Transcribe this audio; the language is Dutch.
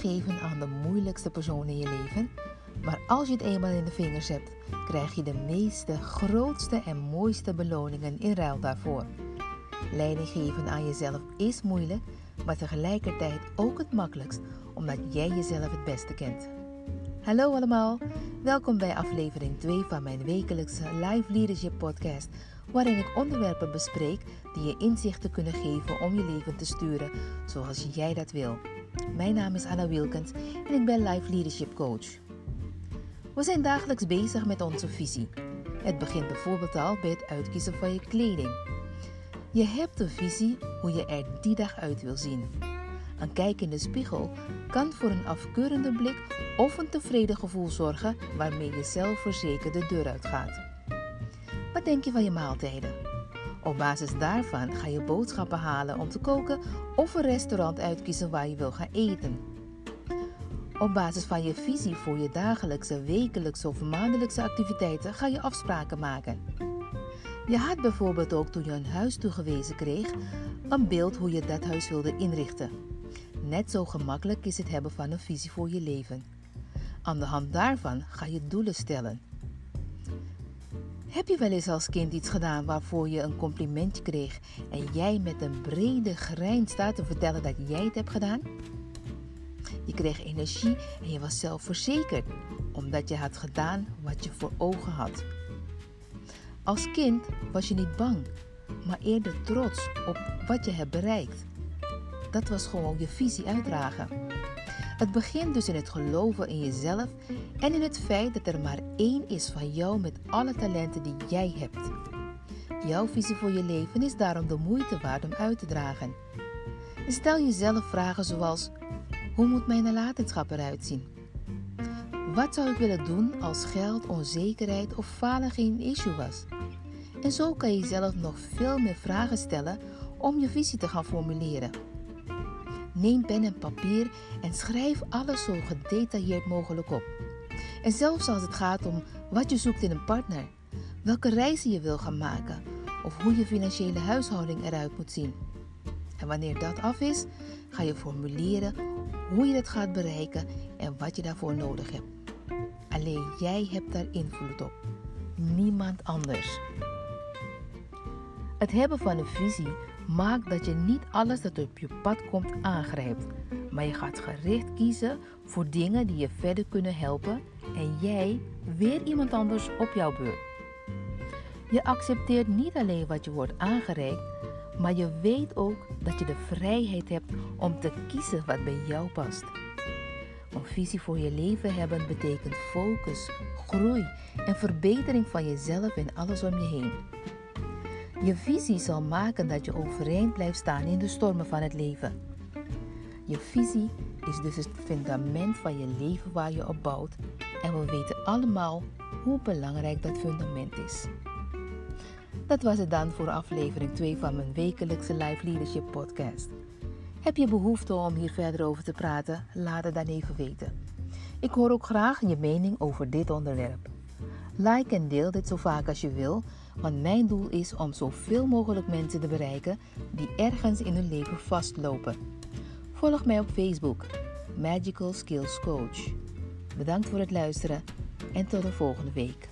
geven aan de moeilijkste persoon in je leven. Maar als je het eenmaal in de vingers hebt, krijg je de meeste, grootste en mooiste beloningen in ruil daarvoor. Leiding geven aan jezelf is moeilijk, maar tegelijkertijd ook het makkelijkst, omdat jij jezelf het beste kent. Hallo allemaal, welkom bij aflevering 2 van mijn wekelijkse Live Leadership Podcast, waarin ik onderwerpen bespreek die je inzichten kunnen geven om je leven te sturen zoals jij dat wil. Mijn naam is Anna Wilkens en ik ben Life Leadership Coach. We zijn dagelijks bezig met onze visie. Het begint bijvoorbeeld al bij het uitkiezen van je kleding. Je hebt een visie hoe je er die dag uit wil zien. Een kijk in de spiegel kan voor een afkeurende blik of een tevreden gevoel zorgen waarmee je zelfverzekerd de deur uitgaat. Wat denk je van je maaltijden? Op basis daarvan ga je boodschappen halen om te koken of een restaurant uitkiezen waar je wil gaan eten. Op basis van je visie voor je dagelijkse, wekelijkse of maandelijkse activiteiten ga je afspraken maken. Je had bijvoorbeeld ook toen je een huis toegewezen kreeg, een beeld hoe je dat huis wilde inrichten. Net zo gemakkelijk is het hebben van een visie voor je leven. Aan de hand daarvan ga je doelen stellen. Heb je wel eens als kind iets gedaan waarvoor je een complimentje kreeg en jij met een brede grijns staat te vertellen dat jij het hebt gedaan? Je kreeg energie en je was zelfverzekerd omdat je had gedaan wat je voor ogen had. Als kind was je niet bang, maar eerder trots op wat je hebt bereikt. Dat was gewoon je visie uitdragen. Het begint dus in het geloven in jezelf en in het feit dat er maar één is van jou met alle talenten die jij hebt. Jouw visie voor je leven is daarom de moeite waard om uit te dragen. stel jezelf vragen zoals: hoe moet mijn nalatenschap eruit zien? Wat zou ik willen doen als geld, onzekerheid of falen geen issue was? En zo kan je jezelf nog veel meer vragen stellen om je visie te gaan formuleren. Neem pen en papier en schrijf alles zo gedetailleerd mogelijk op. En zelfs als het gaat om wat je zoekt in een partner, welke reizen je wil gaan maken of hoe je financiële huishouding eruit moet zien. En wanneer dat af is, ga je formuleren hoe je het gaat bereiken en wat je daarvoor nodig hebt. Alleen jij hebt daar invloed op, niemand anders. Het hebben van een visie maakt dat je niet alles dat op je pad komt aangrijpt, maar je gaat gericht kiezen voor dingen die je verder kunnen helpen en jij weer iemand anders op jouw beurt. Je accepteert niet alleen wat je wordt aangereikt, maar je weet ook dat je de vrijheid hebt om te kiezen wat bij jou past. Een visie voor je leven hebben betekent focus, groei en verbetering van jezelf en alles om je heen. Je visie zal maken dat je overeind blijft staan in de stormen van het leven. Je visie is dus het fundament van je leven waar je op bouwt en we weten allemaal hoe belangrijk dat fundament is. Dat was het dan voor aflevering 2 van mijn wekelijkse Live Leadership Podcast. Heb je behoefte om hier verder over te praten? Laat het dan even weten. Ik hoor ook graag je mening over dit onderwerp. Like en deel dit zo vaak als je wil, want mijn doel is om zoveel mogelijk mensen te bereiken die ergens in hun leven vastlopen. Volg mij op Facebook, Magical Skills Coach. Bedankt voor het luisteren en tot de volgende week.